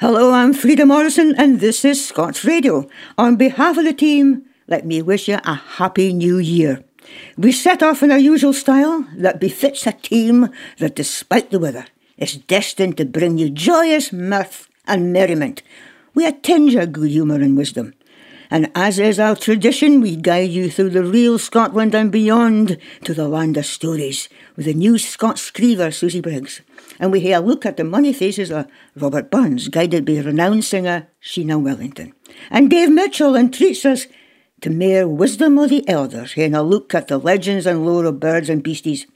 Hello, I'm Frida Morrison, and this is Scots Radio. On behalf of the team, let me wish you a happy new year. We set off in our usual style that befits a team that, despite the weather, is destined to bring you joyous mirth and merriment. We a tinge of good humour and wisdom. And as is our tradition, we guide you through the real Scotland and beyond to the land of stories with the new Scots scriever Susi Briggs and we hear a look at the money faces of Robert Burns, guided by renowned singer Sheena Wellington. And Dave Mitchell entreats us to mere wisdom of the elders, hearing a look at the legends and lore of birds and beasties.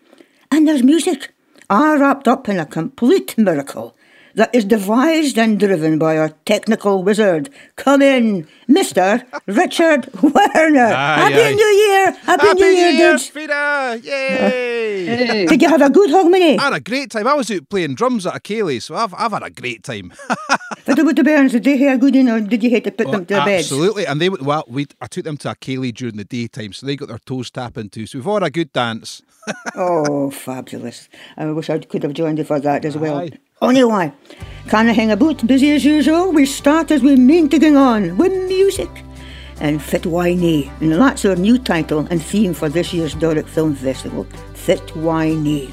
And there's music, all wrapped up in a complete miracle that is devised and driven by our technical wizard. Come in, Mr. Richard Werner. Aye, Happy aye. New Year! Happy, Happy New Year, Year dudes! Frida! Yay! Hey. Did you have a good Hogmanay? I had a great time. I was out playing drums at Achilles, so I've, I've had a great time. What about the bairns? Did they have a good in or did you have to put oh, them to bed? Absolutely. And they well, we I took them to Achilles during the daytime, so they got their toes tapping too. So we've all had a good dance. oh, fabulous. I wish I could have joined you for that as well. Aye. Anyway, can I hang about? Busy as usual? We start as we mean to go on, with music. And Fit Why Nay. And that's our new title and theme for this year's Doric Film Festival, Fit Why Nay.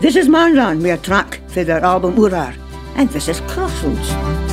This is Manran we are track for their album Urar, and this is Crossroads.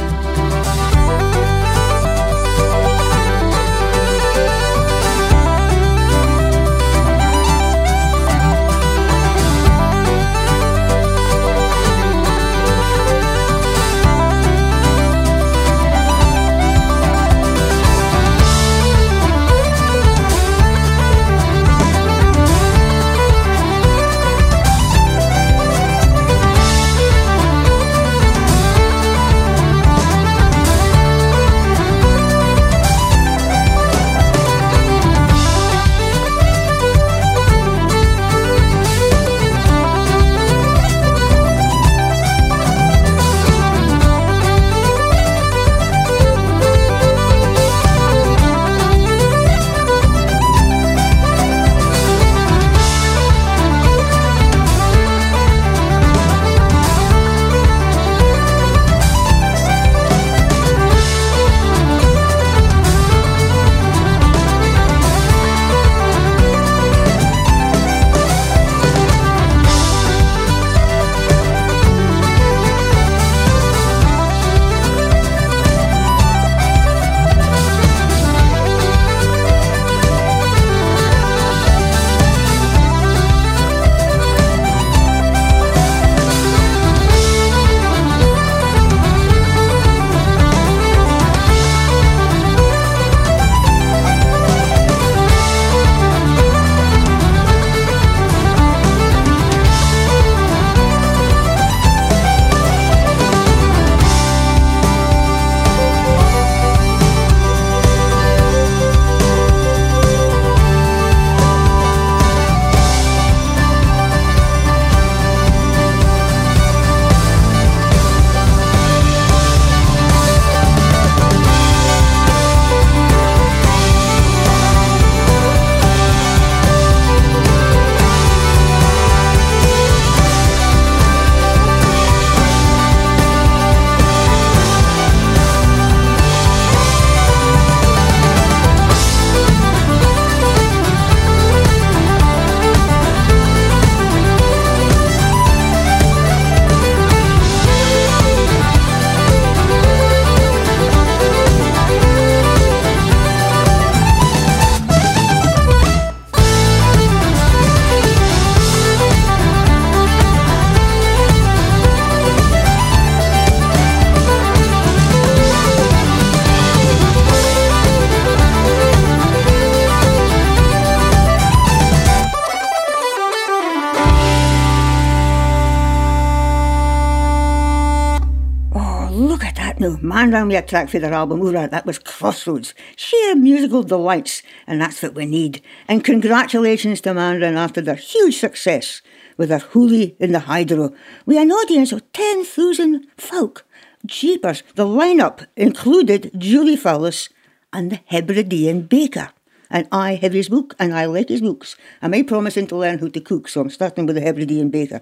Manran me a track for their album, Urar, that was Crossroads. Sheer musical delights, and that's what we need. And congratulations to Manran after their huge success with their Hoolie in the Hydro, with an audience of 10,000 folk. Jeepers, the lineup included Julie Fowlis and the Hebridean Baker. And I have his book, and I like his books. I'm promising to learn how to cook, so I'm starting with the Hebridean Baker.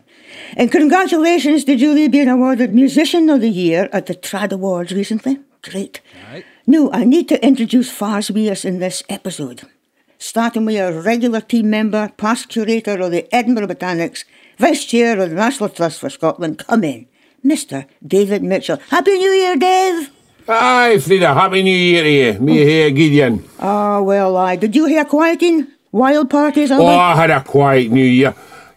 And congratulations to Julie being awarded Musician of the Year at the Trad Awards recently. Great. Right. Now, I need to introduce Fars Weirs in this episode. Starting with a regular team member, past curator of the Edinburgh Botanics, Vice Chair of the National Trust for Scotland, come in, Mr. David Mitchell. Happy New Year, Dave! Aye, Frida, Happy New Year to you. Me here, Gideon. Ah, well, I did you hear quieting? Wild parties, Oh, I had a quiet New Year.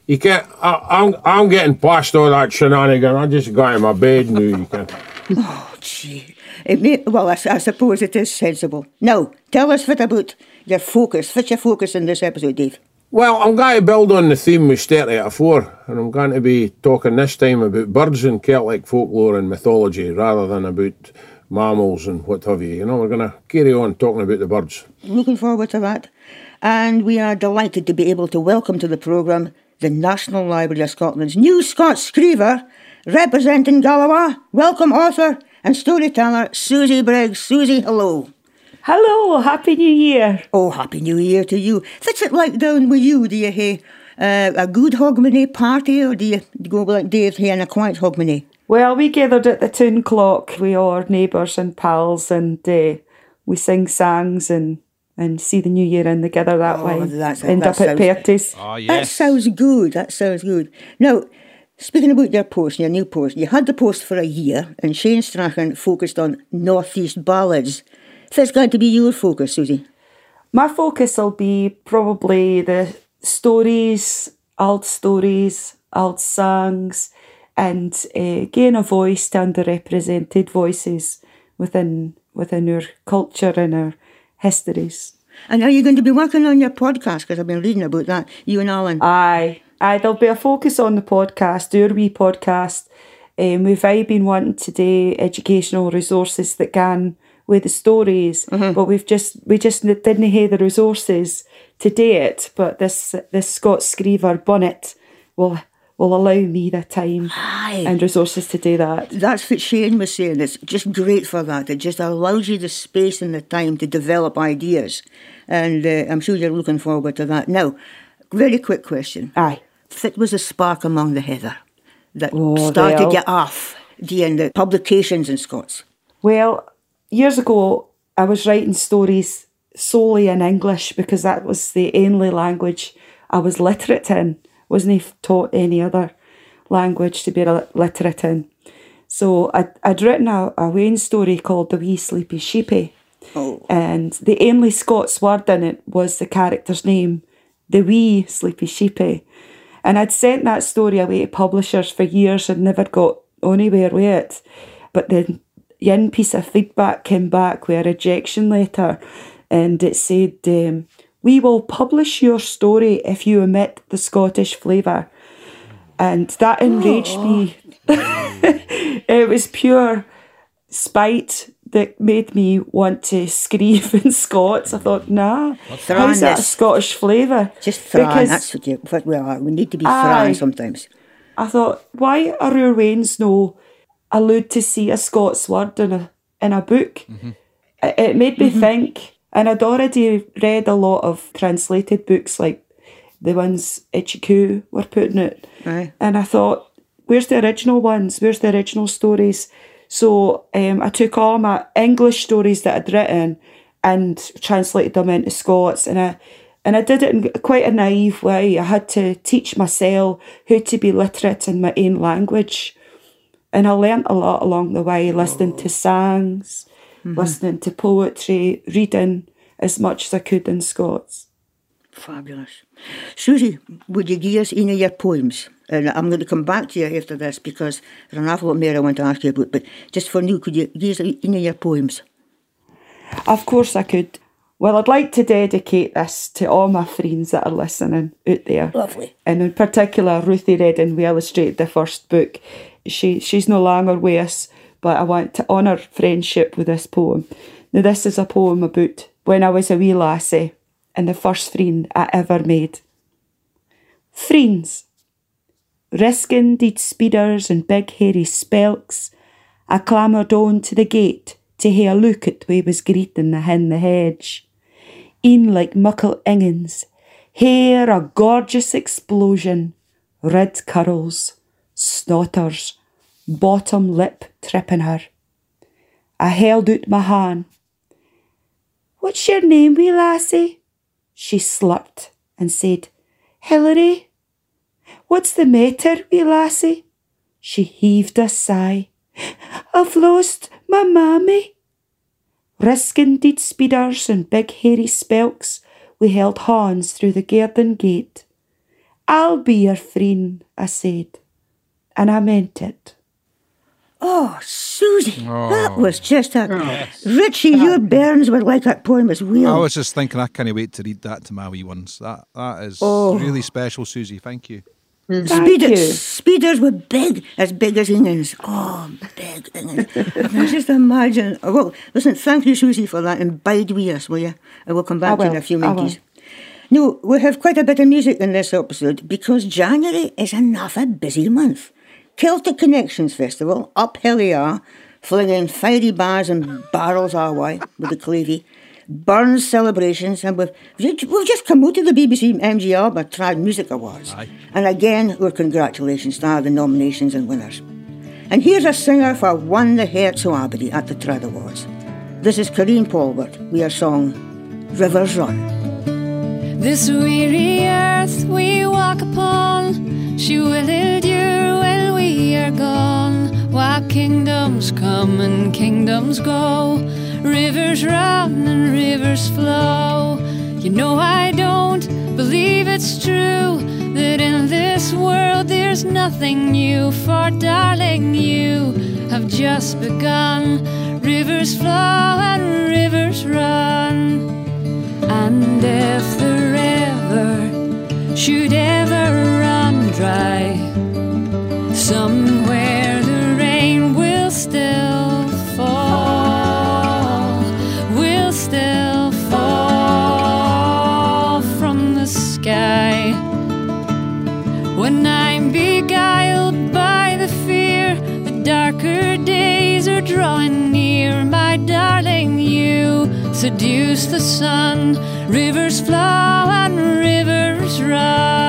You can't, I, I'm, I'm getting past all that shenanigan. I just got in my bed now, you can. Oh, gee. It may, well, I suppose it is sensible. Now, tell us what about your focus. What's your focus in this episode, Dave? Well, I'm going to build on the theme we started at four, and I'm going to be talking this time about birds and Celtic folklore and mythology rather than about mammals and what have you. You know, we're going to carry on talking about the birds. Looking forward to that. And we are delighted to be able to welcome to the programme the National Library of Scotland's new Scots Scriever, representing Galloway. Welcome, author and storyteller Susi Briggs. Susi, hello. Hello, Happy New Year. Oh, Happy New Year to you. What's it like down with you? Do you have uh, a good Hogmanay party or do you go like Dave here in a quiet Hogmanay? Well, we gathered at the town clock with our neighbours and pals, and uh, we sing songs and, and see the new year in together that Oh, way. that's- End that up at sounds- parties. Oh, That sounds good. That sounds good. Now, speaking about your post, your new post, you had the post for a year, and Shane Strachan focused on Northeast ballads. So it's going to be your focus, Susi. My focus will be probably the stories, old stories, old songs, and uh, giving a voice to underrepresented voices within within our culture and our histories. And are you going to be working on your podcast? Because I've been reading about that. You and Alan. Aye, aye. There'll be a focus on the podcast, our wee podcast. Um, we've aye been wanting today educational resources that can with the stories, but we've just we just didn't have the resources to do it. But this this Scott Scriever bonnet will will allow me the time Aye. and resources to do that. That's what Shane was saying. It's just great for that. It just allows you the space and the time to develop ideas. And uh, I'm sure you're looking forward to that. Now, very quick question. Aye. What was the spark among the heather that Oh, started well. you off doing the publications in Scots? Well, years ago, I was writing stories solely in English because that was the only language I was literate in. Wasn't taught any other language to be literate in. So I'd, I'd written a, a Wayne story called The Wee Sleepy Sheepy. Oh. And the only Scots word in it was the character's name, The Wee Sleepy Sheepy. And I'd sent that story away to publishers for years and never got anywhere with it. But the yin piece of feedback came back with a rejection letter and it said, um, We will publish your story if you omit the Scottish flavour. And that enraged me. it was pure spite that made me want to scream in Scots. I thought, nah, how's that a Scottish flavour? Just thrawn. That's what, you, what we are. We need to be thrawn sometimes. I thought, why are our Waynes no allowed to see a Scots word in a in a book? Mm-hmm. It, it made me mm-hmm. think, and I'd already read a lot of translated books like the ones Itchy Coo were putting out, Aye. and I thought, where's the original ones? Where's the original stories? So um, I took all my English stories that I'd written and translated them into Scots, and I and I did it in quite a naive way. I had to teach myself how to be literate in my own language, and I learnt a lot along the way, listening to songs, Mm-hmm. listening to poetry, reading as much as I could in Scots. Fabulous. Susi, would you give us any of your poems? And I'm going to come back to you after this because there's an awful lot more I want to ask you about. But just for now, could you give us any of your poems? Of course, I could. Well, I'd like to dedicate this to all my friends that are listening out there. Lovely. And in particular, Ruthie Redding, we illustrated the first book. She She's no longer with us, but I want to honour friendship with this poem. Now, this is a poem about when I was a wee lassie and the first friend I ever made. Friends. Risking deed speeders and big hairy spelks, I clambered on to the gate to hae a look at we was greeting the hen the hedge. een like muckle ingans, hair a gorgeous explosion, red curls, snotters, bottom lip tripping her. I held out my hand. What's your name, wee lassie? She slurped and said, Hilary. What's the matter, wee lassie? She heaved a sigh. I've lost my mammy. Risking deed speeders and big hairy spelks, we held hands through the garden gate. I'll be your friend, I said, and I meant it. Oh, Susi, that oh. was just a. Oh. Richie, your bairns were like that poem as well. I was just thinking, I can't wait to read that to my wee ones. That that is Oh. really special, Susi. Thank you. Mm. Thank Speeders, you. speeders were big, as big as Ingans. Oh, big Ingans. I just imagine. Oh, well, listen, thank you, Susi, for that, and bide with us, will you? I will come back to you in a few minutes. No, we have quite a bit of music in this episode because January is another busy month. Celtic Connections Festival, up Helly Aa, flinging fiery bars and barrels our way with the Clavie. Burns celebrations, and we've, we've just come out of the BBC MG ALBA Trad Music Awards. Aye. And again, our congratulations to all the nominations and winners. And here's a singer for Won the Hearts of Aberdeen at the Trad Awards. This is Karine Polwart with her song Rivers Run. This weary earth we walk upon, she will endure when we are gone. While kingdoms come and kingdoms go, rivers run and rivers flow. You know I don't believe it's true that in this world there's nothing new. For darling, you have just begun. Rivers flow and rivers run. And if the river should ever dry, somewhere the rain will still fall, will still fall from the sky. When I'm beguiled by the fear, the darker days are drawing near, my darling, you seduce the sun. Rivers flow and rivers run.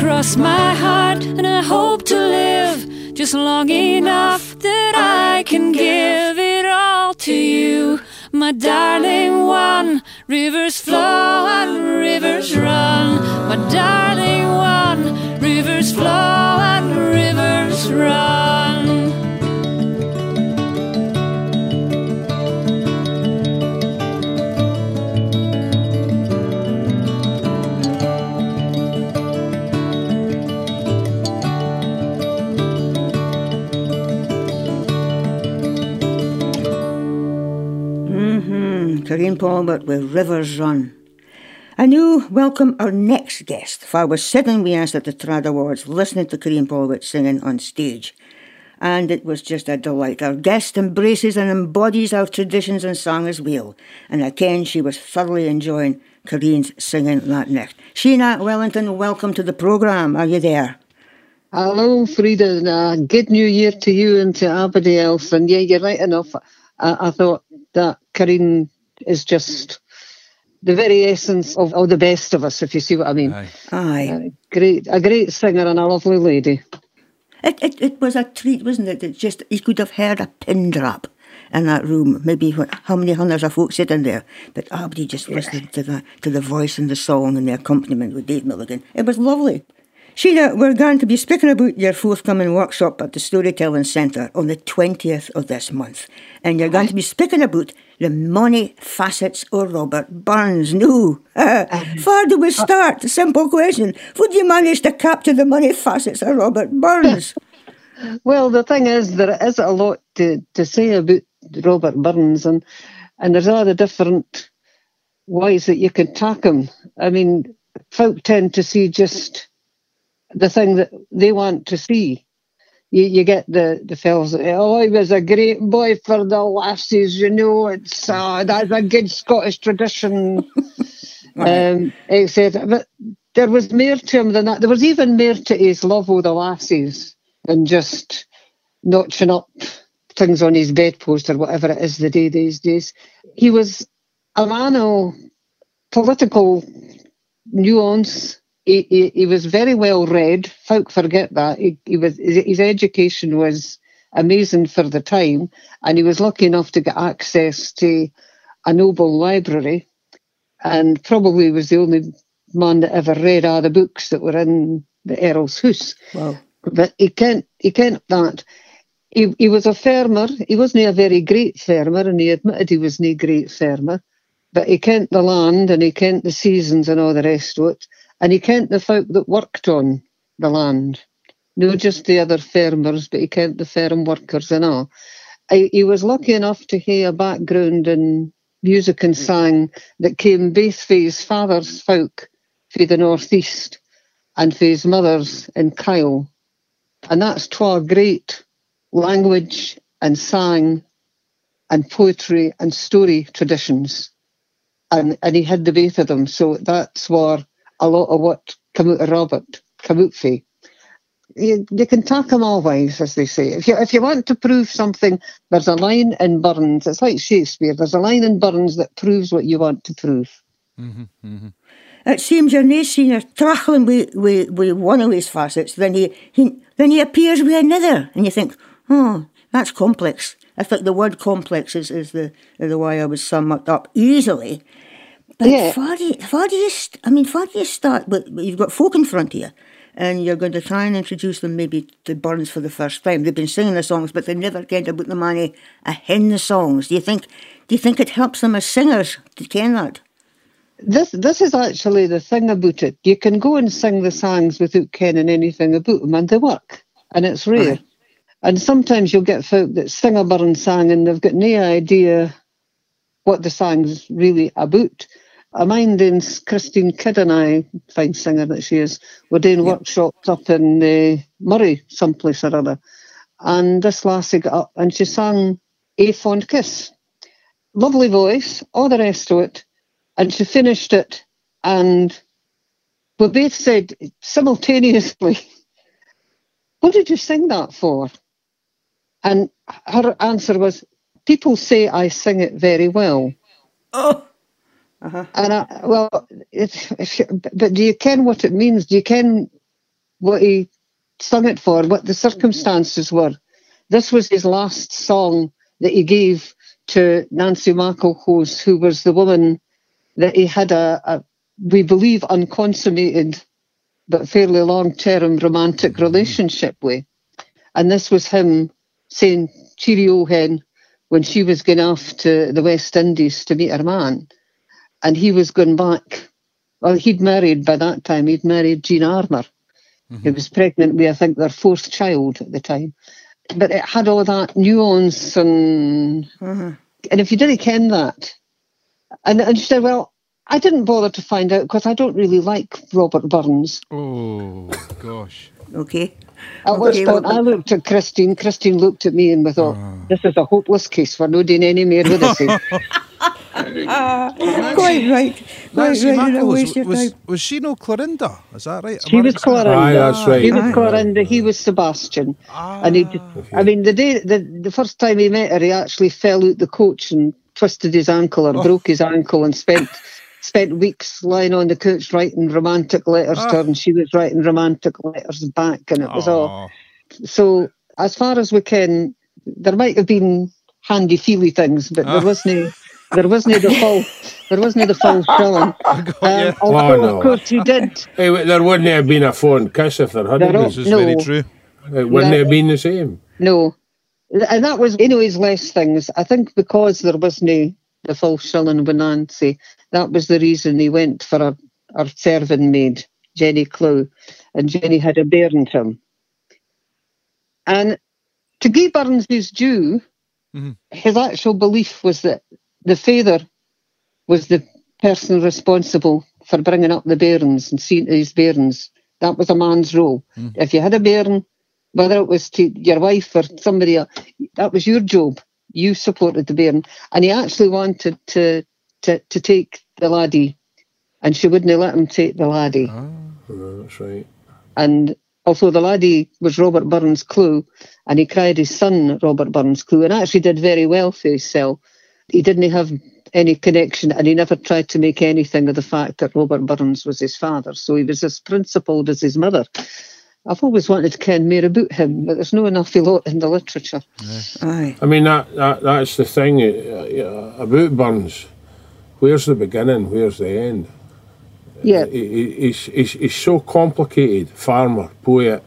Cross my heart and I hope to live just long enough that I can give it all to you, my darling one. Rivers flow and rivers run, my darling one. Rivers flow and rivers run. Polwart with Rivers Run. And now welcome our next guest, for I was sitting with us at the Trad Awards listening to Karine Polwart singing on stage. And it was just a delight. Our guest embraces and embodies our traditions and song as well. And again, she was thoroughly enjoying Karine's singing that night. Sheena Wellington, welcome to the programme. Are you there? Hello, Frida, good new year to you and to everybody else. And yeah, you're right enough. I, I thought that Karine is just the very essence of, of the best of us, if you see what I mean. Aye. Aye. Uh, great, a great singer and a lovely lady. It, it, it was a treat, wasn't it? It just you could have heard a pin drop in that room. Maybe what, how many hundreds of folks sitting there, but everybody just listened to the to the voice and the song and the accompaniment with Dave Milligan. It was lovely. Sheila, we're going to be speaking about your forthcoming workshop at the Storytelling Centre on the 20th of this month. And you're going to be speaking about the money facets of Robert Burns. No. Where do we uh, start? Simple question. Would you manage to capture the money facets of Robert Burns? Well, the thing is, there is a lot to, to say about Robert Burns, and and there's all the different ways that you can tack him. I mean, folk tend to see just the thing that they want to see. You, you get the, the fellas, oh, he was a great boy for the lassies, you know, it's uh, that's a good Scottish tradition, um, etc. But there was more to him than that. There was even more to his love of the lassies than just notching up things on his bedpost or whatever it is the day these days. He was a man of political nuance he, he, he was very well read. Folk forget that. He, he was his education was amazing for the time, and he was lucky enough to get access to a noble library, and probably was the only man that ever read all the books that were in the Earl's house. Wow. But he can't he can't that. He, he was a farmer. He wasn't a very great farmer, and he admitted he was no great farmer. But he kent the land and he kent the seasons and all the rest of it and he kent the folk that worked on the land. No just the other farmers, but he kent the farm workers and all. I, he was lucky enough to hear a background in music and song that came both for his father's folk for the northeast and for his mother's in Kyle. And that's twa great language and song and poetry and story traditions. And and he had the both of them. So that's where a lot of what come out of Robert come out for. You, you can tack them all ways, as they say. If you if you want to prove something, there's a line in Burns. It's like Shakespeare. There's a line in Burns that proves what you want to prove. Mm-hmm, mm-hmm. It seems you're no sooner trachling with, with, with one of his facets than he, he then he appears with another, and you think, oh, that's complex. I think the word complex is, is the is the way I would sum it up easily. But Yeah. how do you, how do you st- I mean, how do you start with, you've got folk in front of you, and you're going to try and introduce them maybe to Burns for the first time. They've been singing the songs, but they never get about the money a hen the songs. Do you think, do you think it helps them as singers to ken that? This this is actually the thing about it. You can go and sing the songs without kenning anything about them, and they work, and it's rare. And sometimes you'll get folk that sing a Burns song and they've got no idea what the song's really about. I mind in Christine Kidd and I, fine singer that she is, we're doing workshops up in uh, Moray, someplace or other. And this lassie got up and she sang A Fond Kiss. Lovely voice, all the rest of it. And she finished it and we both said simultaneously, What did you sing that for? And her answer was, People say I sing it very well. Oh, Uh-huh. And I, well, you, but do you ken what it means? Do you ken what he sung it for? What the circumstances were? This was his last song that he gave to Nancy McLehose, who was the woman that he had a, a we believe, unconsummated but fairly long-term romantic relationship with. And this was him saying cheerio hen when she was going off to the West Indies to meet her man and he was going back. Well, he'd married by that time. He'd married Jean Armour. Mm-hmm. He was pregnant with, I think, their fourth child at the time. But it had all that nuance and mm-hmm. and if you didn't ken that, and and she said, well, I didn't bother to find out because I don't really like Robert Burns. Oh gosh. okay. At which point well- I looked at Christine. Christine looked at me and we thought, ah. this is a hopeless case. We're not doing any more with this. Uh, quite right. Quite Nancy right. You don't waste McLehose, your was, was she no Clorinda? Is that right? She was right? Clorinda. Aye, that's right. He was Aye. Clorinda, he was Sebastian. Ah, and he, did, I mean, the day, the, the first time he met her, he actually fell out the coach and twisted his ankle or oh. broke his ankle and spent spent weeks lying on the couch writing romantic letters to her, ah. and she was writing romantic letters back, and it was all. So as far as we can, there might have been handy feely things, but there ah. wasn't. There wasn't the full. There wasn't the full shilling. Um, although, Oh, no. of course, he did. Hey, w- there wouldn't have been a Fond Kiss if there hadn't There been. This is No. very true. It wouldn't Yeah. have been the same. No, and that was in his less things. I think because there wasn't the full shilling with Nancy, that was the reason he went for our, our serving maid, Jenny Clow, and Jenny had a bairn to him. And to give Burns his due, Mhm. his actual belief was that the father was the person responsible for bringing up the bairns and seeing to his bairns. That was a man's role. Mm. If you had a bairn, whether it was to your wife or somebody else, that was your job. You supported the bairn. And he actually wanted to to, to take the laddie, and she wouldn't let him take the laddie. Oh, that's right. And although the laddie was Robert Burns Clow, and he cried his son Robert Burns Clow, and actually did very well for himself, he didn't have any connection, and he never tried to make anything of the fact that Robert Burns was his father. So he was as principled as his mother. I've always wanted to ken more about him, but there's no enough lot in the literature. Aye. I mean, that, that that's the thing uh, uh, about Burns. Where's the beginning? Where's the end? Yeah, He, he- he's, he's, he's so complicated farmer, poet,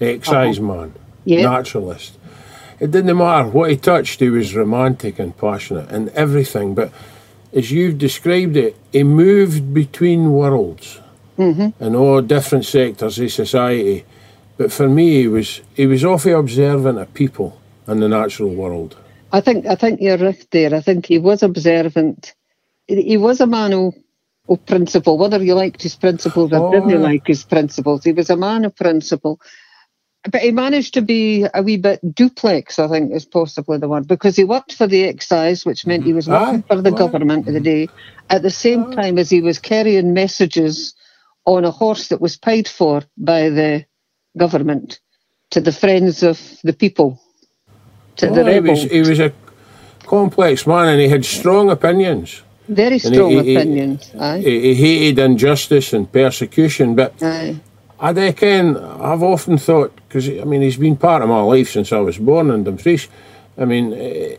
excise man, Yeah. naturalist. It didn't matter what he touched, he was romantic and passionate and everything. But as you've described it, he moved between worlds mm-hmm. and all different sectors of society. But for me, he was he was awfully observant of people and the natural world. I think I think you're right there. I think he was observant. He he was a man of, of principle, whether you liked his principles or Oh, didn't like his principles. He was a man of principle. But he managed to be a wee bit duplex, I think is possibly the word, because he worked for the excise, which meant he mm-hmm. was working Aye, for the aye. government of the day, at the same time as he was carrying messages on a horse that was paid for by the government to the friends of the people, to the Oh, he, was, he was a complex man and he had strong opinions. Very strong he- he- opinions. Aye. He, he hated injustice and persecution, but Aye. I reckon I've often thought because I mean he's been part of my life since I was born in Dumfries. I mean eh,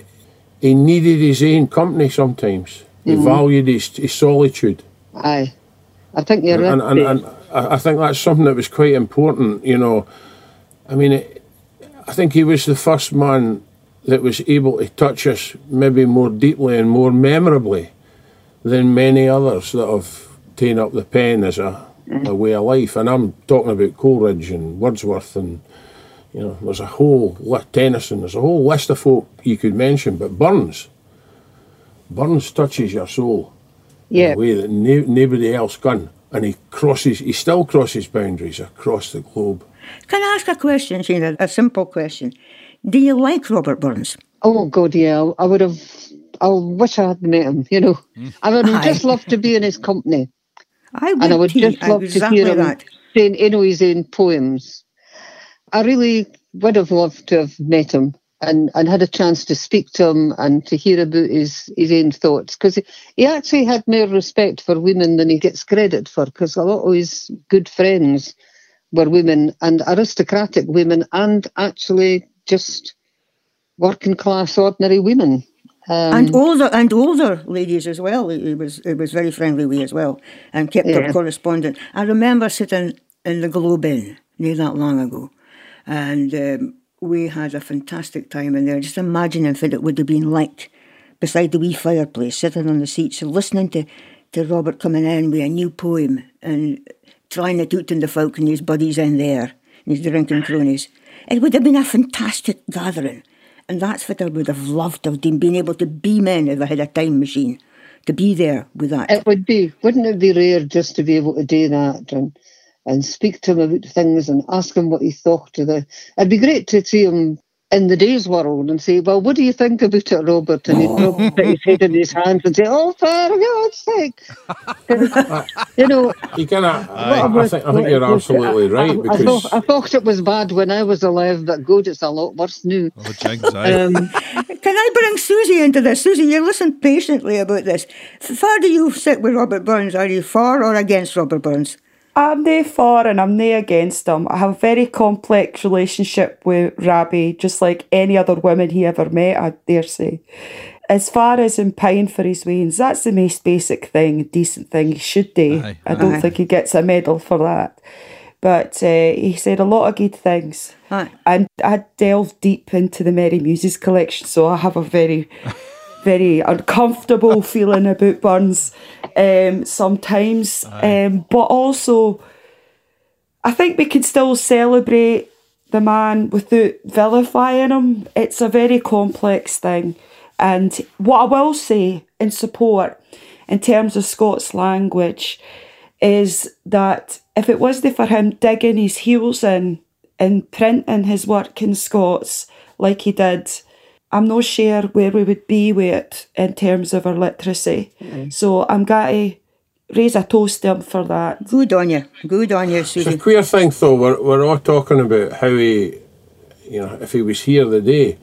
he needed his own company sometimes. He valued his, his solitude, Aye. I think you're and, right. and, there. and I I think that's something that was quite important. You know, I mean, it, I think he was the first man that was able to touch us maybe more deeply and more memorably than many others that have taken up the pen as a, Mm. a way of life. And I'm talking about Coleridge and Wordsworth and you know, there's a whole li- Tennyson, there's a whole list of folk you could mention, but Burns, Burns touches your soul yeah. in a way that no, nobody else can. And he crosses, he still crosses boundaries across the globe. Can I ask a question, Sheena? A simple question. Do you like Robert Burns? Oh God, yeah. I, I would have. I wish I had met him. You know, hmm. I would have just loved to be in his company, I would, and I would just love exactly to hear him that. saying, you know, his own poems. I really would have loved to have met him and, and had a chance to speak to him and to hear about his, his own thoughts because he, he actually had more respect for women than he gets credit for because a lot of his good friends were women and aristocratic women and actually just working class ordinary women. Um, and older and older ladies as well. He was he was very friendly with as well, and kept Yeah. up correspondence. I remember sitting in the Globe Inn near that long ago, and um, we had a fantastic time in there. Just imagining what it would have been like beside the wee fireplace, sitting on the seats and listening to, to Robert coming in with a new poem and trying it out in the folk and his buddies in there and his drinking cronies. It would have been a fantastic gathering. And that's what I would have loved to have been, being able to be men if I had a time machine, to be there with that. It would be, wouldn't it be rare just to be able to do that and and speak to him about things and ask him what he thought of the. It'd be great to see him in the day's world and say, "Well, what do you think about it, Robert?" And he'd probably put his head in his hands and say, "Oh, for God's sake!" you know, You kind of, what I, I was- think, I think you're what was- absolutely I- right I, I, because thought, I thought it was bad when I was alive, but God, it's a lot worse now. Oh, jinx. Um, Can I bring Susi into this? Susi, you listen patiently about this. F- Where do you sit with Robert Burns? Are you for or against Robert Burns? I'm nae for and I'm nae against him. I have a very complex relationship with Rabbie, just like any other woman he ever met, I dare say. As far as him paying for his wains, that's the most basic thing, decent thing he should do. Aye, I don't aye. think he gets a medal for that. But uh, he said a lot of good things. Aye. And I delved deep into the Merry Muses collection, so I have a very, very uncomfortable feeling about Burns um, sometimes. Um, but also, I think we can still celebrate the man without vilifying him. It's a very complex thing. And what I will say in support, in terms of Scots language, is that if it wasn't for him digging his heels in and printing his work in Scots like he did, I'm not sure where we would be with it in terms of our literacy. Mm. So I'm going to raise a toast to him for that. Good on you. Good on you, It's a queer thing, though. We're, we're all talking about how he, you know, if he was here the day.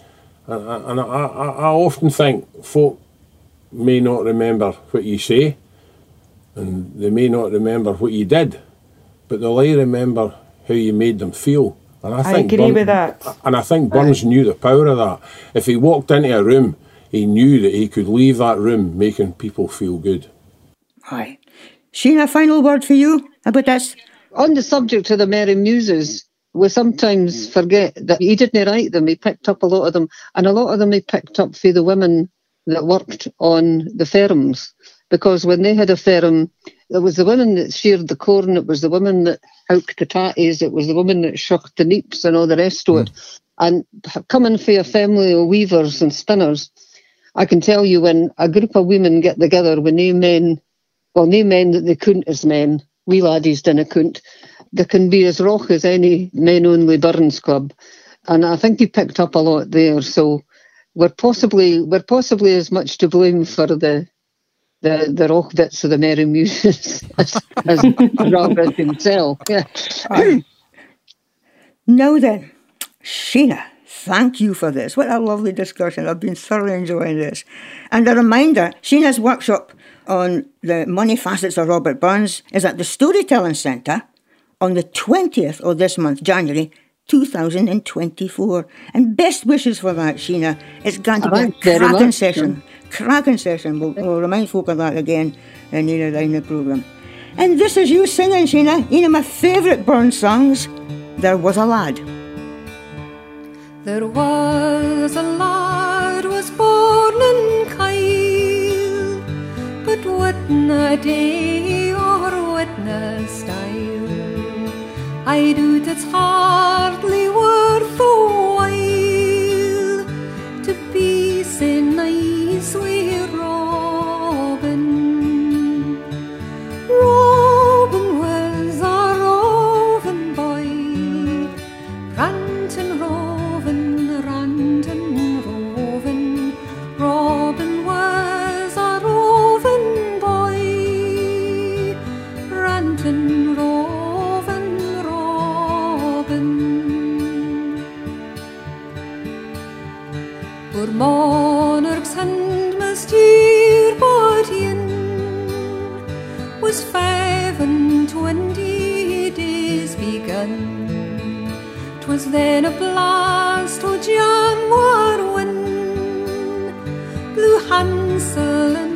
And, I- and I, I, I often think folk may not remember what you say, and they may not remember what you did, but they'll all remember how you made them feel. And I, I think agree with that. And I think Burns knew the power of that. If he walked into a room, he knew that he could leave that room making people feel good. Hi. Aye. Sheena, final word for you about this? On the subject of the Merry Muses, we sometimes forget that he didn't write them, he picked up a lot of them, and a lot of them he picked up for the women that worked on the firms. Because when they had a firm, there was the women that sheared the corn, it was the women that houked the tatties, it was the women that shook the neeps and all the rest of it. Hmm. And coming for a family of weavers and spinners, I can tell you when a group of women get together with no men, well, no men that they couldn't as men, we laddies didn't couldn't, they can be as rock as any men only Burns club. And I think he picked up a lot there. So we're possibly we're possibly as much to blame for the the, the rock bits of the Merry Muses as, as Robert himself. Yeah. Now then, Sheena, thank you for this. What a lovely discussion. I've been thoroughly enjoying this. And a reminder Sheena's workshop on the money facets of Robert Burns is at the Storytelling Centre on the 20th of this month, January 2024. And best wishes for that, Sheena. It's going to be a cracking session. Cracking session. We'll, remind folk of that again uh, in the line the programme. And this is you singing, Sheena, one of my favourite Burns songs, There Was a Lad. There was a lad was born in Kyle, but witna day or witna style. I do it's hardly worth a while monarch's must year bodian was five and twenty days begun. 'Twas then a blast o' Januar wind blew Hansel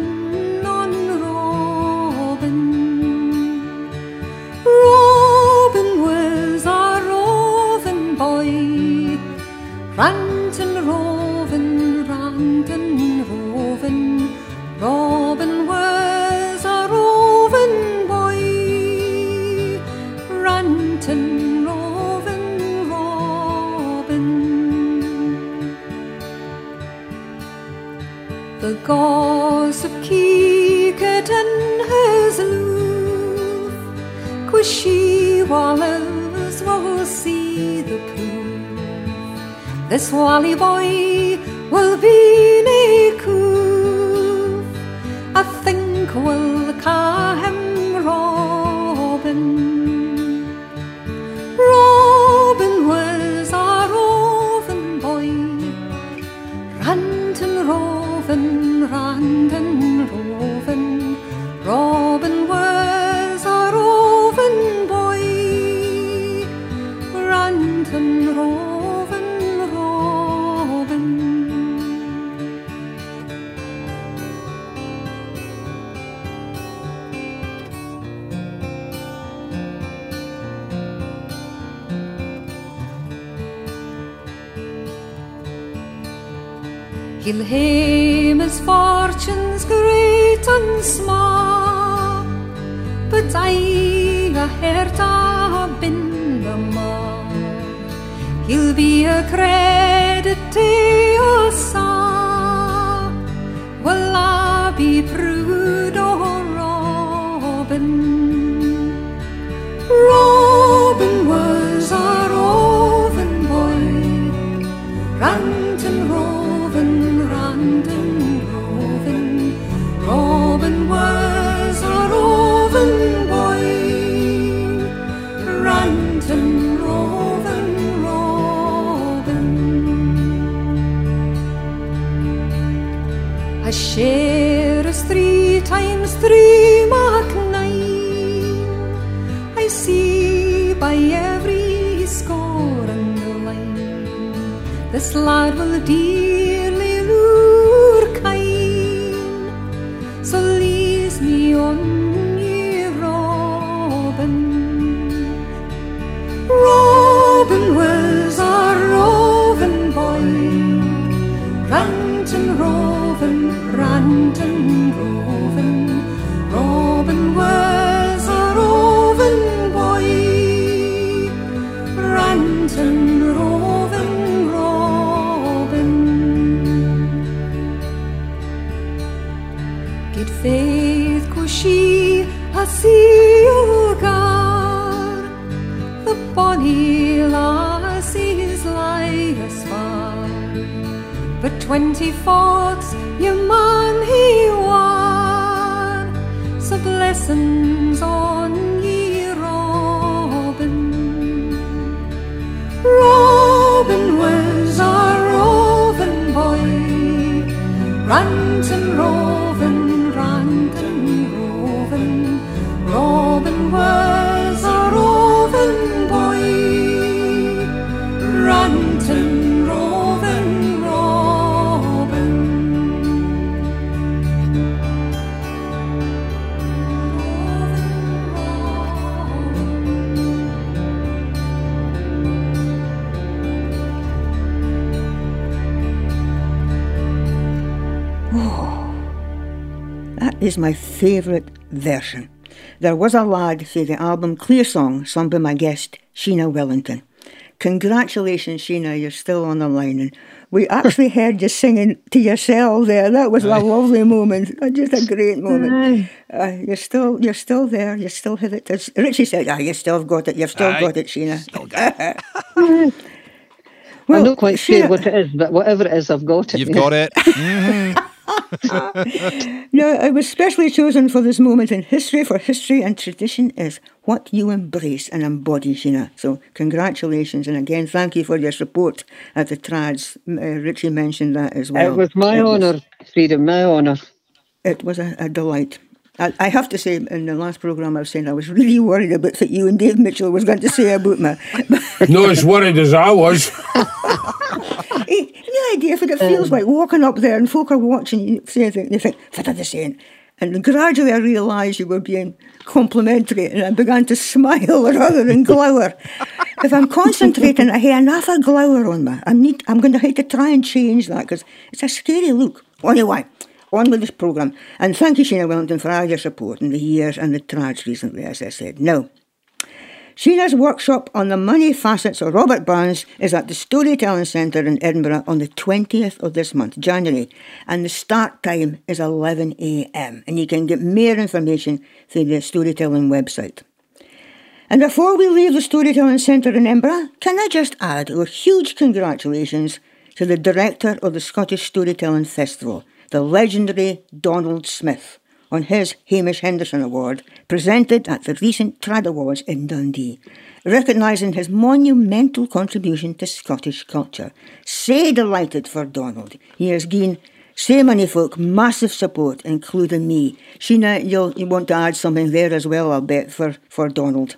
That is my favourite version. There was a lad through the album Clear Song, sung by my guest, Sheena Wellington. Congratulations, Sheena, you're still on the line. And we actually heard you singing to yourself there. That was a lovely moment, uh, just a great moment. Uh, you're still, you're still there. You still have it. As Richie said, "Ah, you still got it. You've still Aye. got it, Sheena." Still got it. I'm not quite sure what it is, but whatever it is, I've got it. You've got it. No, I was specially chosen for this moment in history, for history and tradition is what you embrace and embody, Sheena. So, congratulations, and again, thank you for your support at the Trads. Uh, Richie mentioned that as well. It was my honour, Freedom, my honour. It was a, a delight. I, I have to say, in the last programme, I was saying I was really worried about what you and Dave Mitchell was going to say about me. Not as worried as I was. Hey, any idea what it feels like walking up there and folk are watching you say things, you think, what are they saying? And gradually I realised you were being complimentary and I began to smile rather than glower. if I'm concentrating, I have enough of glower on me. I need, I'm going to have to try and change that because it's a scary look. Anyway, on with this programme. And thank you, Sheena Wellington, for all your support in the years and the trads recently, as I said. Now, Sheena's workshop on the money facets of Robert Burns is at the Storytelling Centre in Edinburgh on the 20th of this month, January, and the start time is 11am. And you can get more information through the Storytelling website. And before we leave the Storytelling Centre in Edinburgh, can I just add a huge congratulations to the director of the Scottish Storytelling Festival, the legendary Donald Smith, on his Hamish Henderson Award, presented at the recent Trad Awards in Dundee, recognising his monumental contribution to Scottish culture. Say delighted for Donald. He has gained so many folk massive support, including me. Sheena, you'll, you want to add something there as well, I'll bet, for, for Donald.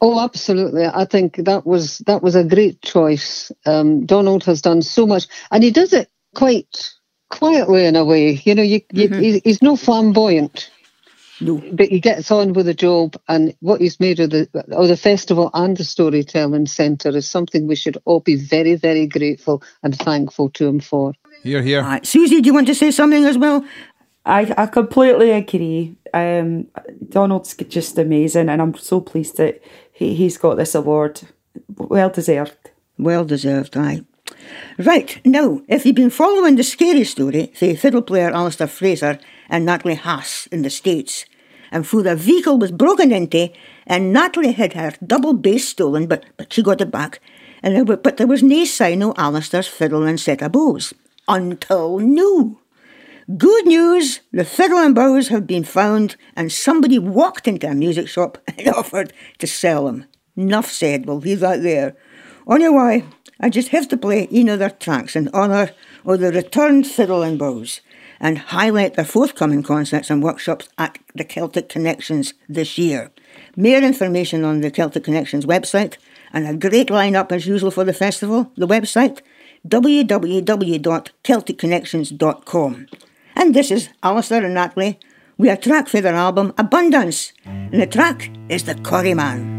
Oh, absolutely. I think that was that was a great choice. Um, Donald has done so much, and he does it quite quietly in a way. You know, you, you, he- he's no flamboyant, No. but he gets on with the job. And what he's made of the of the festival and the storytelling centre is something we should all be very, very grateful and thankful to him for. Here, here. Right. Susi, do you want to say something as well? I, I completely agree. Um, Donald's just amazing, and I'm so pleased that he, he's got this award. Well deserved. Well deserved, aye. Right, now, if you've been following the scary story, the fiddle player Alasdair Fraser and Natalie Haas in the States, and for the vehicle was broken into, and Natalie had her double bass stolen, but, but she got it back, and there, but there was no sign of Alasdair's fiddle and set of bows. Until now. Good news! The fiddle and bows have been found, and somebody walked into a music shop and offered to sell them. Enough said, we'll leave that there. Anyway, I just have to play of tracks in honour of the returned fiddle and bows and highlight their forthcoming concerts and workshops at the Celtic Connections this year. More information on the Celtic Connections website and a great lineup as usual for the festival, the website www.celticconnections.com. And this is Alasdair and Natalie We are track for their album Abundance, and the track is The Quarryman.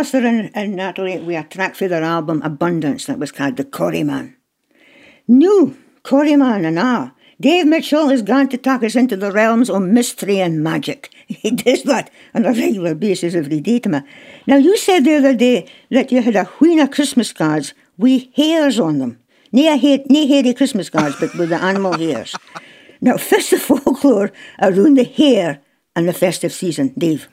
Arthur and, and Natalie, we a track for their album Abundance that was called The Quarryman. New Quarryman and ah, Dave Mitchell is going to take us into the realms of mystery and magic. He does that on a regular basis every day to me. Now, you said the other day that you had a wheen of Christmas cards with hairs on them. Nae, hair, nae hairy Christmas cards, but with the animal hairs. Now, festive folklore around the hair and the festive season, Dave.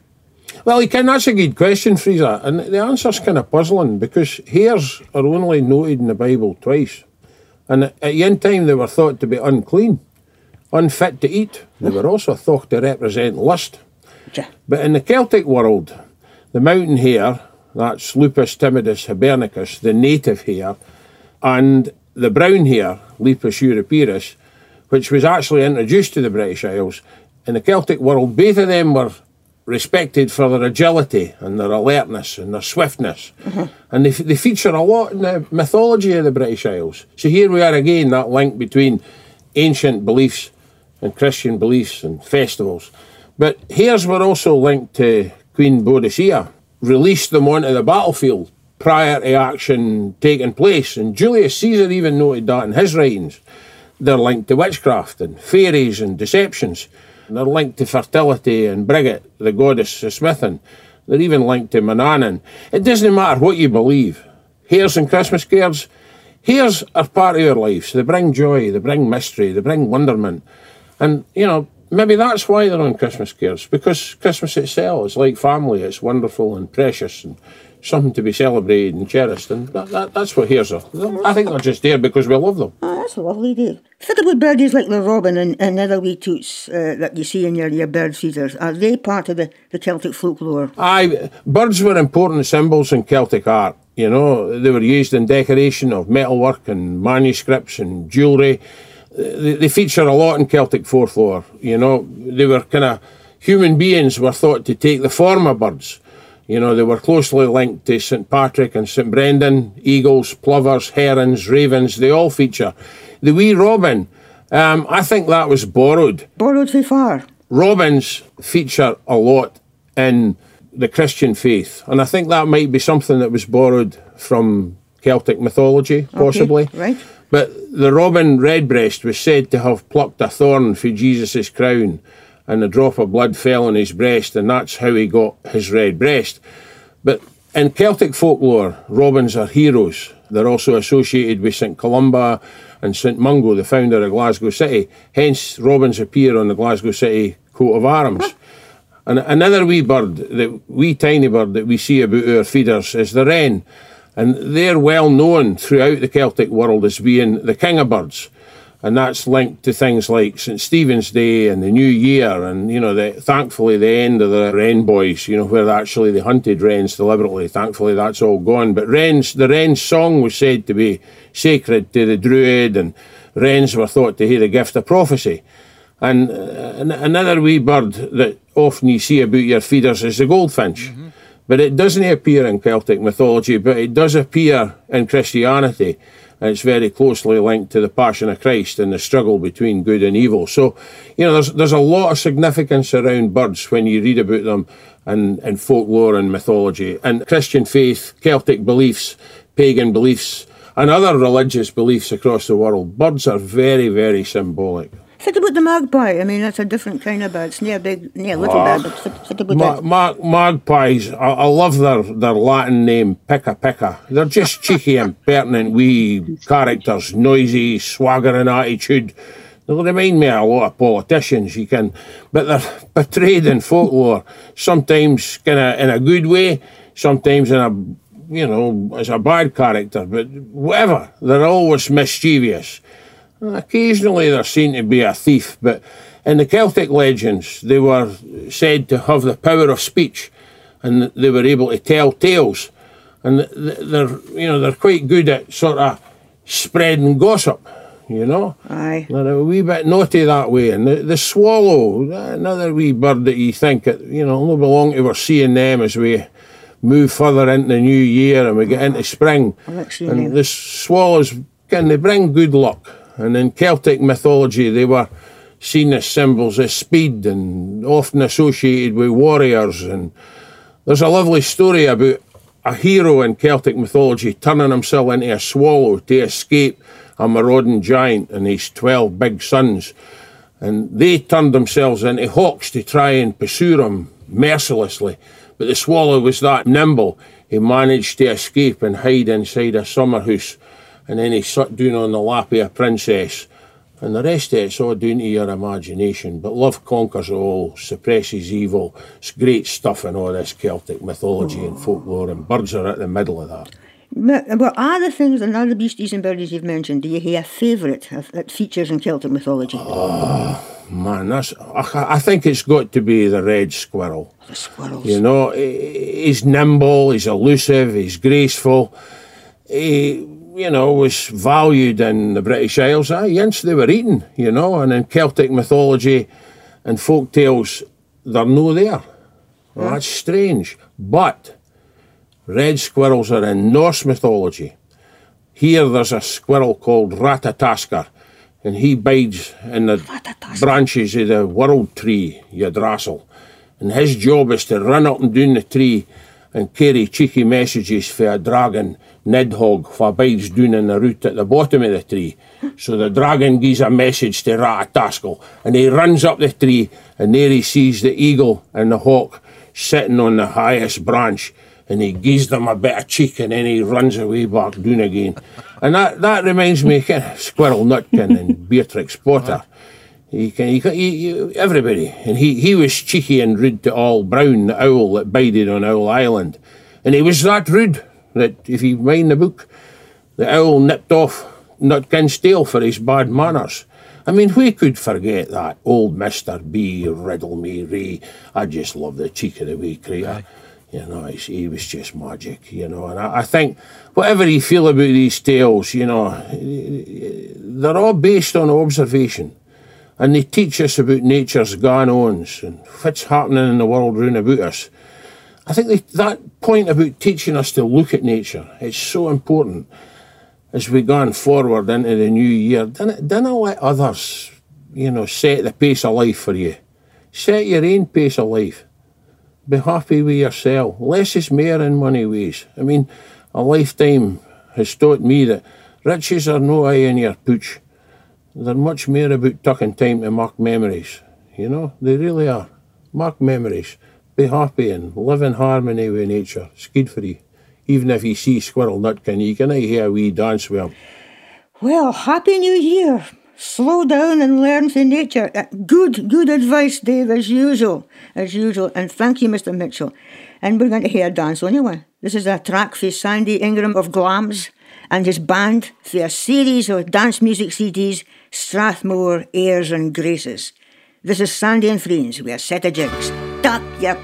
Well, you can. That's a good question, Fraser, and the answer's kind of puzzling because hairs are only noted in the Bible twice, and at the end time they were thought to be unclean, unfit to eat. They were also thought to represent lust. Yeah. But in the Celtic world, the mountain hare, that's Lepus timidus hibernicus, the native hare, and the brown hare, Lepus europaeus, which was actually introduced to the British Isles, in the Celtic world, both of them were respected for their agility and their alertness and their swiftness. Mm-hmm. And they, they feature a lot in the mythology of the British Isles. So here we are again, that link between ancient beliefs and Christian beliefs and festivals. But hares were also linked to Queen Boadicea, released them onto the battlefield prior to action taking place. And Julius Caesar even noted that in his writings. They're linked to witchcraft and fairies and deceptions. They're linked to fertility and Brigit, the goddess of smithing. They're even linked to Manannan. It doesn't matter what you believe. Hares and Christmas cards, hares are part of our lives. They bring joy, they bring mystery, they bring wonderment. And, you know, maybe that's why they're on Christmas cards, because Christmas itself is like family. It's wonderful and precious and something to be celebrated and cherished. And that, that, that's what hares are. I think they're just there because we love them. Oh, that's a lovely, Dave. Think about birdies like the robin and, and other wee toots uh, that you see in your, your bird feeders. Are they part of the, the Celtic folklore? Aye, birds were important symbols in Celtic art. You know, they were used in decoration of metalwork and manuscripts and jewellery. They, they feature a lot in Celtic folklore. You know, they were kind of human beings were thought to take the form of birds. You know, they were closely linked to St Patrick and St Brendan, eagles, plovers, herons, ravens, they all feature. The wee robin, um, I think that was borrowed. Borrowed from far. Robins feature a lot in the Christian faith, and I think that might be something that was borrowed from Celtic mythology, possibly. Okay, right. But the robin redbreast was said to have plucked a thorn for Jesus' crown, and a drop of blood fell on his breast, and that's how he got his red breast. But in Celtic folklore, robins are heroes. They're also associated with St Columba and St Mungo, the founder of Glasgow City. Hence, robins appear on the Glasgow City coat of arms. And another wee bird, the wee tiny bird that we see about our feeders, is the wren. And they're well known throughout the Celtic world as being the king of birds. And that's linked to things like St Stephen's Day and the New Year, and you know, the, thankfully the end of the wren boys, you know, where actually they hunted wrens deliberately. Thankfully, that's all gone. But wrens, the wren's song was said to be sacred to the druid, and wrens were thought to have the gift of prophecy. And uh, another wee bird that often you see about your feeders is the goldfinch. But it doesn't appear in Celtic mythology, but it does appear in Christianity. And it's very closely linked to the Passion of Christ and the struggle between good and evil. So, you know, there's there's a lot of significance around birds when you read about them and in folklore and mythology. And Christian faith, Celtic beliefs, pagan beliefs, and other religious beliefs across the world, birds are very, very symbolic. Think about the magpie. I mean, that's a different kind of bird. It's near big, near little bird, but think, about Ma- ma- magpies, I-, I love their, their Latin name, Pica Pica. They're just cheeky, impertinent wee characters, noisy, swaggering attitude. They remind me of a lot of politicians, you can, but they're portrayed in folklore, sometimes kind of in a good way, sometimes in a, you know, as a bad character, but whatever, they're always mischievous. Occasionally they're seen to be a thief, but in the Celtic legends they were said to have the power of speech, and they were able to tell tales, and they're you know they're quite good at sort of spreading gossip, you know. Aye. They're a wee bit naughty that way, and the, the swallow, another wee bird that you think it, you know, no belong to. We're seeing them as we move further into the new year and we get into spring. I like seeing and the swallows can they bring good luck. And in Celtic mythology, they were seen as symbols of speed and often associated with warriors and There's a lovely story about a hero in Celtic mythology turning himself into a swallow to escape a marauding giant and his 12 big sons. And they turned themselves into hawks to try and pursue him mercilessly. But the swallow was that nimble, he managed to escape and hide inside a summer house. And then he sat down on the lap of a princess. And the rest of it's all down to your imagination. But love conquers all, suppresses evil. It's great stuff in all this Celtic mythology and folklore, and birds are at the middle of that. Well, the things and other beasties and birdies you've mentioned, do you have a favourite that features in Celtic mythology? Oh, man, that's. I, I think it's got to be the red squirrel. The squirrels. You know, he's nimble, he's elusive, he's graceful. He, you know, was valued in the British Isles. Ah, yes, they were eaten, you know, and in Celtic mythology and folk tales, they're no there. Well, that's strange. But red squirrels are in Norse mythology. Here there's a squirrel called Ratatoskr, and he bides in the Ratatoskr. branches of the world tree, Yggdrasil. And his job is to run up and down the tree and carry cheeky messages for a dragon, Nidhogg, down in the root at the bottom of the tree. So the dragon gives a message to Ratatoskr, and he runs up the tree, and there he sees the eagle and the hawk sitting on the highest branch, and he gives them a bit of cheek, and then he runs away back down again. And that, that reminds me of Squirrel Nutkin and Beatrix Potter. He can, he, can, he, he, everybody. And he, he was cheeky and rude to Old Brown, the owl that bided on Owl Island. And he was that rude that, if you mind the book, the owl nipped off Nutkin's tail for his bad manners. I mean, we could forget that? Old Mr. B, riddle me, Ray. I just love the cheek of the wee creature. You know, he was just magic, you know. And I, I think, whatever you feel about these tales, you know, they're all based on observation and they teach us about nature's gone ons and what's happening in the world round about us. I think that point about teaching us to look at nature is so important as we go forward into the new year. Don't, don't let others, you know, set the pace of life for you. Set your own pace of life. Be happy with yourself. Less is more in money ways. I mean, a lifetime has taught me that riches are no eye in your pooch. They're much more about taking time to mark memories. You know, they really are. Mark memories. Be happy and live in harmony with nature. Good for you. Even if you see Squirrel Nutkin, you can hear a wee dance him. Well, Happy New Year. Slow down and learn from nature. Uh, Good, good advice, Dave, as usual. As usual. And thank you, Mr. Mitchell. And we're going to hear a dance anyway. This is a track for Sandy Ingram of Glamis and his band for a series of dance music CDs, Strathmore Airs and Graces. This is Sandy and Friends with a set of jigs. Tap your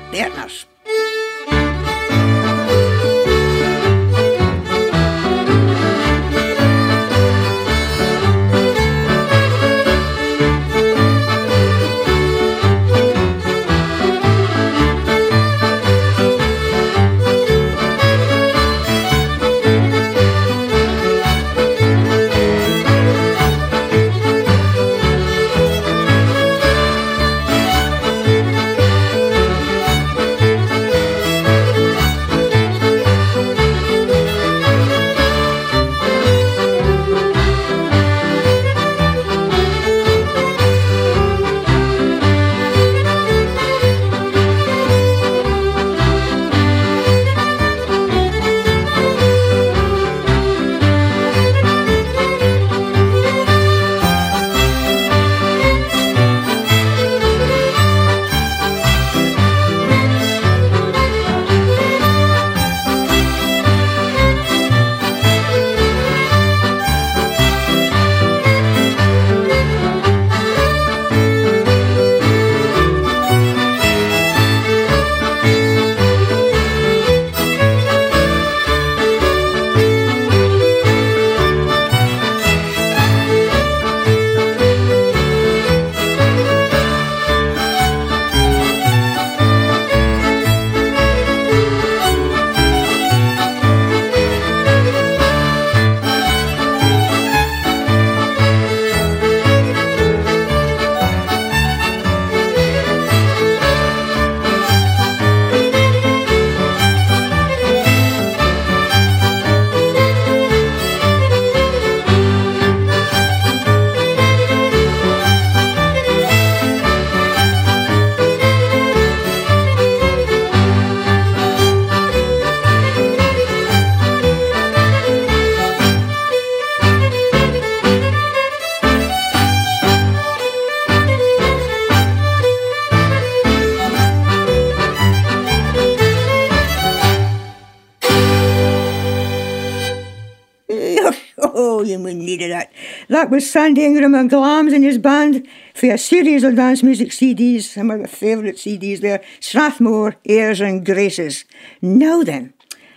Was Sandy Ingram and Glamis and his band for a series of dance music CDs, some of the favourite CDs there, Strathmore, Airs and Graces. Now then,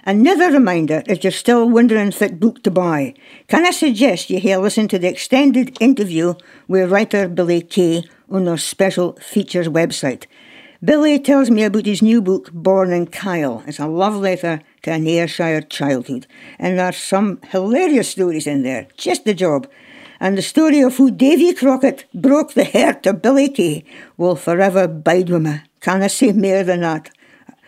Another reminder if you're still wondering what book to buy, can I suggest you here listen to the extended interview with writer Billy Kay on our special features website. Billy tells me about his new book, Born in Kyle. It's a love letter to an Ayrshire childhood, and there's some hilarious stories in there. Just the job. And the story of who Davy Crockett broke the heart of Billy Kay will forever bide with me. Can I say more than that?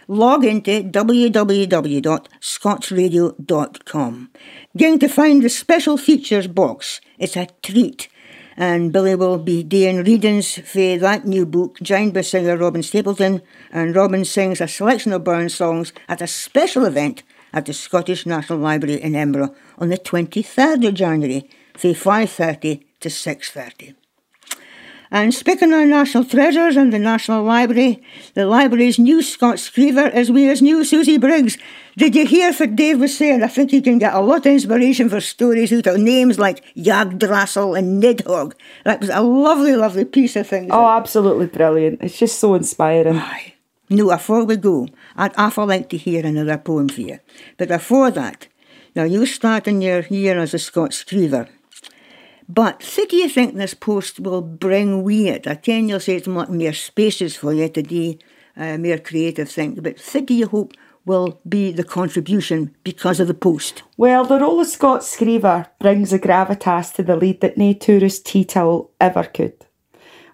log into www.scotsradio.com. Going to find the special features box. It's a treat. And Billy will be doing readings for that new book, joined by singer Robyn Stapleton. And Robyn sings a selection of Burns songs at a special event at the Scottish National Library in Edinburgh on the 23rd of January from 5.30 to 6.30. And speaking of national treasures and the National Library, the library's new Scots Scriever is we as new Susi Briggs. Did you hear what Dave was saying? I think you can get a lot of inspiration for stories out of names like Yggdrasil and Nidhogg. That was a lovely, lovely piece of things. Oh, absolutely brilliant. It's just so inspiring. Aye. Now, before we go, I'd awful like to hear another poem for you. But before that, now you start in your year as a Scots Scriever. But do you think this post will bring it? I can you'll say it's more, more spaces for you to do uh, more creative things, but who do you hope will be the contribution because of the post? Well, the role of Scott Scriever brings a gravitas to the lead that no tourist tea towel ever could.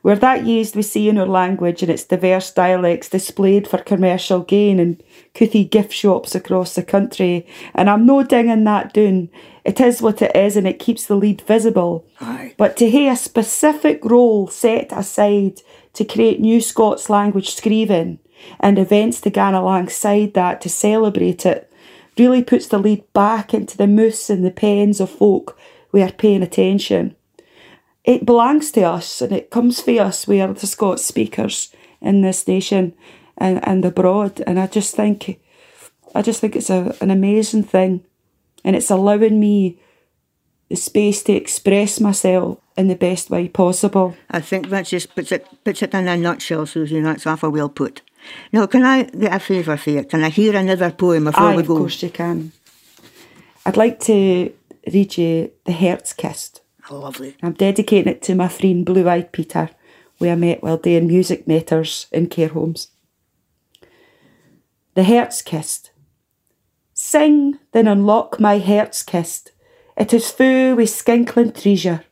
We're that used we see in our language and its diverse dialects displayed for commercial gain in couthy gift shops across the country, and I'm no dinging that doon. It is what it is and it keeps the lead visible. Aye. But to have a specific role set aside to create new Scots language screeving and events to go alongside that to celebrate it really puts the lead back into the moose and the pens of folk we are paying attention. It belongs to us and it comes for us. We are the Scots speakers in this nation and, and abroad. And I just think I just think it's a, an amazing thing and it's allowing me the space to express myself in the best way possible. I think that just puts it puts it in a nutshell, Susi. That's awful well put. Now, can I get a favour for you? Can I hear another poem before Aye, we go? of course you can. I'd like to read you The Hert's Kist. Oh, lovely. I'm dedicating it to my friend Blue Eyed Peter, where I met while doing music matters in care homes. The Hert's Kist. Sing, then unlock my Hert's Kist. It is fu wi' skinkling treasure.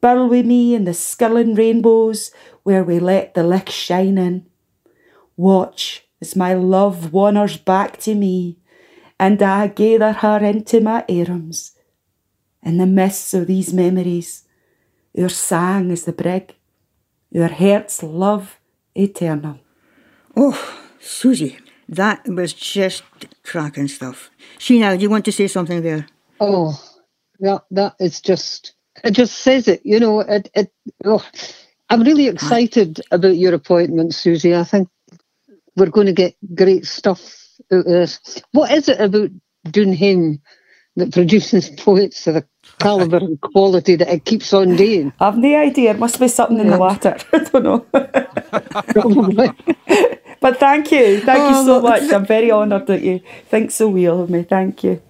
Burl wi' me in the skirling rainbows where we let the licht shine in. Watch as my love wanders back to me, and I gather her into my arms. In the mists of these memories, our sang is the brig, our heart's love eternal. Oh, Susi, that was just cracking stuff. Sheena, do you want to say something there? Oh, that that is just it just says it, you know, it it oh, I'm really excited about your appointment, Susi. I think we're going to get great stuff out of this. What is it about Dunham that produces poets of the calibre and quality that it keeps on doing? I've no idea. It must be something in the latter. I don't know. Probably. But thank you. Thank you Oh, so much. I'm very honoured that you think so well of me. Thank you.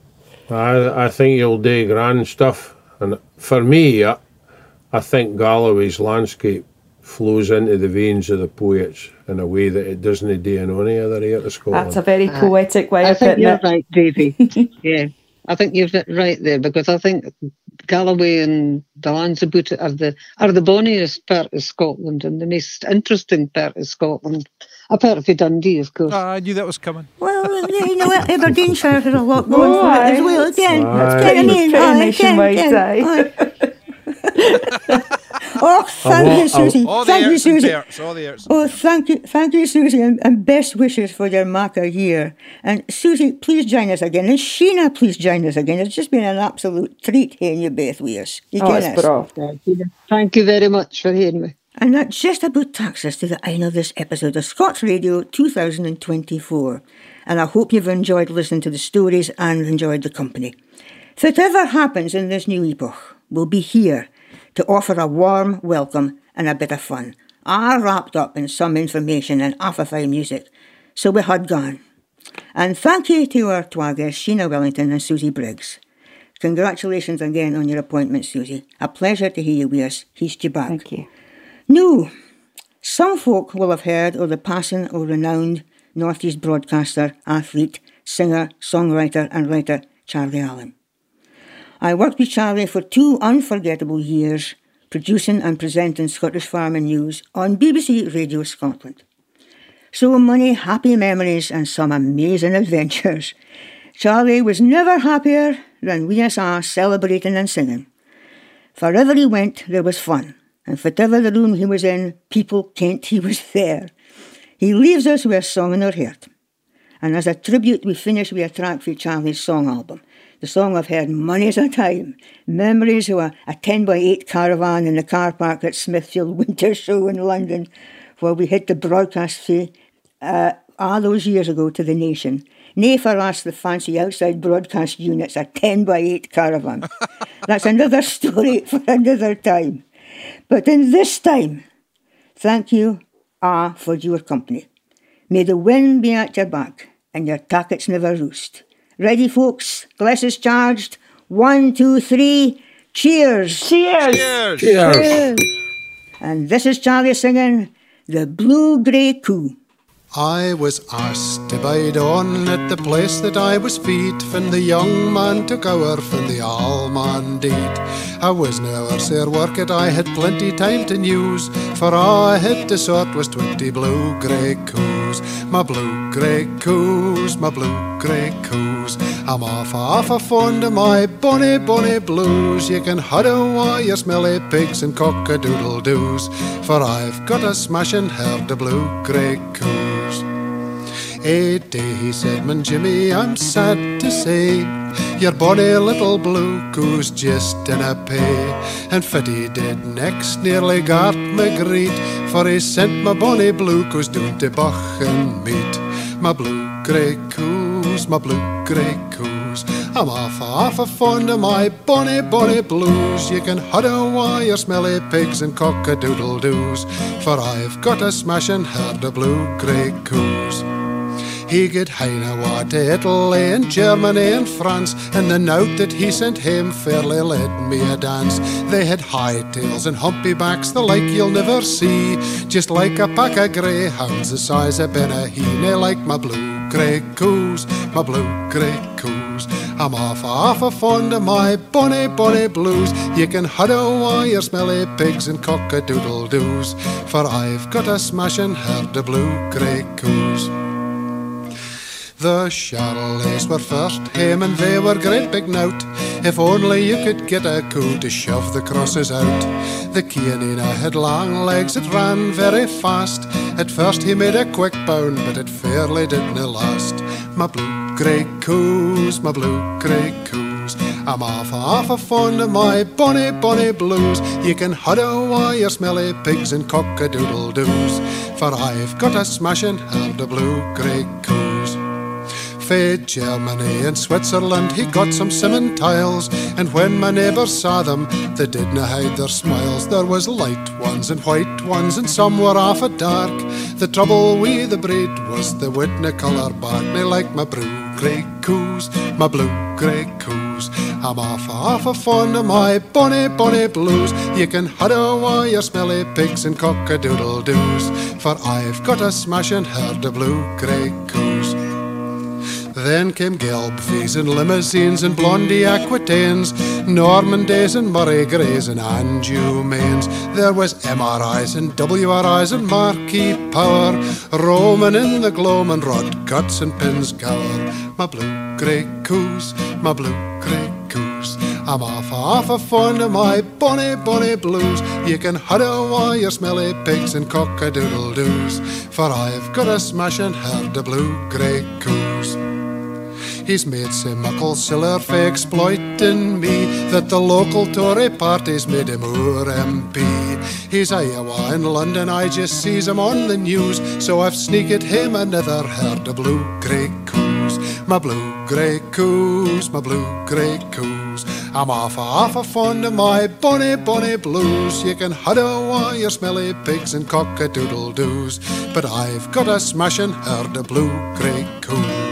I, I think you'll do grand stuff. And for me, I, I think Galloway's landscape flows into the veins of the poets in a way that it doesn't do in any other area of Scotland. That's a very poetic way I of think putting you're it. right, Davy. yeah, I think you're right there because I think Galloway and the lands about it are the are the bonniest part of Scotland and the most interesting part of Scotland. Apart from Dundee, of course. Ah, I knew that was coming. Well, you know what? Aberdeenshire has a lot going Oh, for it as well. Again, Aye. Can I mean, Pretty aye, nationwide, can, aye. can, aye. oh, thank wa- you, Susi. All the Thank you, airs and Susi. parts, all the. Oh, thank you, thank you, Susi, and, and best wishes for your Maca year. And Susi, please join us again, and Sheena, please join us again. It's just been an absolute treat hearing you both with us. You Oh, it's us. Thank you very much for hearing me. And that just about takes us to the end of this episode of Scots Radio 2024. And I hope you've enjoyed listening to the stories and enjoyed the company. Whatever happens in this new epoch, we'll be here to offer a warm welcome and a bit of fun, all wrapped up in some information and affify music. So we had gone. And thank you to our twa guests, Sheena Wellington and Susi Briggs. Congratulations again on your appointment, Susi. A pleasure to hear you with us. He's you back. Thank you. Now, some folk will have heard of the passing of renowned Northeast broadcaster, athlete, singer, songwriter, and writer Charlie Allan. I worked with Charlie for two unforgettable years, producing and presenting Scottish Farming News on BBC Radio Scotland. So many happy memories and some amazing adventures. Charlie was never happier than we as are celebrating and singing. Wherever he went, there was fun, and whatever the room he was in, people kent he was there. He leaves us with a song in our heart. And as a tribute, we finish with a track for Charlie's song album. The song I've heard many's a time. Memories of a, a 10 by 8 caravan in the car park at Smithfield Winter Show in London, where we hit the broadcast fee uh, all those years ago to the nation. Nay for us, the fancy outside broadcast units, a 10 by 8 caravan. That's another story for another time. But in this time, thank you, ah, for your company. May the wind be at your back and your tackets never roost. Ready, folks? Glasses charged. One, two, three. Cheers! Cheers! Cheers. Cheers. And this is Charlie singing The Blue Grey Coo. I was asked to bide on at the place that I was feet When the young man took over from the all man deed. I was never sair work it, I had plenty time to news For all I had to sort was twenty blue grey coos. My blue grey coos, my blue grey coos. I'm off, off a fond of my bonny, bonny blues. You can huddle all your smelly pigs and cock-a-doodle-doos For I've got a smashing herd of blue grey coos a day he said, Man Jimmy, I'm sad to say Your bonny little blue goose just in a pay. And Fitty did next nearly got me greet For he sent my bonny blue goose down to Bach and meet My blue grey coos, my blue grey coos I'm off, off a fond of my bonny, bonny blues. You can huddle while your smelly pigs and cock-a-doodle-doos For I've got a smashing herd of blue grey coos he got Heinawa to Italy and Germany and France, and the note that he sent him fairly led me a dance. They had high tails and humpy backs, the like you'll never see, just like a pack of greyhounds the size of Bennachie, like my blue grey coos, my blue grey coos. I'm off, off a fond of my bonny, bonny blues. You can huddle all your smelly pigs and cock-a-doodle-doos, for I've got a smashing herd of blue grey coos. The Charolais were first him and they were great big nout. If only you could get a coo to shove the crosses out. The Chianina had long legs, it ran very fast. At first he made a quick bound, but it fairly didn't last. My blue grey coos, my blue grey coos. I'm off, off a fond of my bonny, bonny blues. You can huddle all your smelly pigs and cock-a-doodle-doos. For I've got a smashing herd of blue grey coos fae Germany and Switzerland. He got some Simmentals and when my neighbours saw them they didna hide their smiles. There was light ones and white ones and some were off a dark. The trouble with the breed was the witna colour bark me like my blue grey coos my blue grey coos. I'm off off a fond of my bonny bonny blues. You can huddle all your smelly pigs and cock-a-doodle-doos for I've got a smashing herd of blue grey coos then came Gelbviehs and limousines and Blonde d'Aquitaines, Norman Days and Murray Greys and Anjou Mains. There was MRIs and WRIs and Marquis Power, Roman in the gloam and Rod Cuts and Pinzgauer. My blue grey coos, my blue grey coos. I'm off, off a fond of my bonny, bonny blues. You can huddle all your smelly pigs and cock-a-doodle-doos, for I've got a smashing herd of blue grey coos. He's made so muckle siller for exploiting me that the local Tory party's made him our MP. He's Iowa in London, I just sees him on the news, so I've sneaked him another herd of blue grey coos. my blue grey coos, my blue grey coos. I'm awful, awful fond of my bonny, bonny blues. You can huddle all your smelly pigs and cock-a-doodle doos, but I've got a smashing herd of blue grey coos.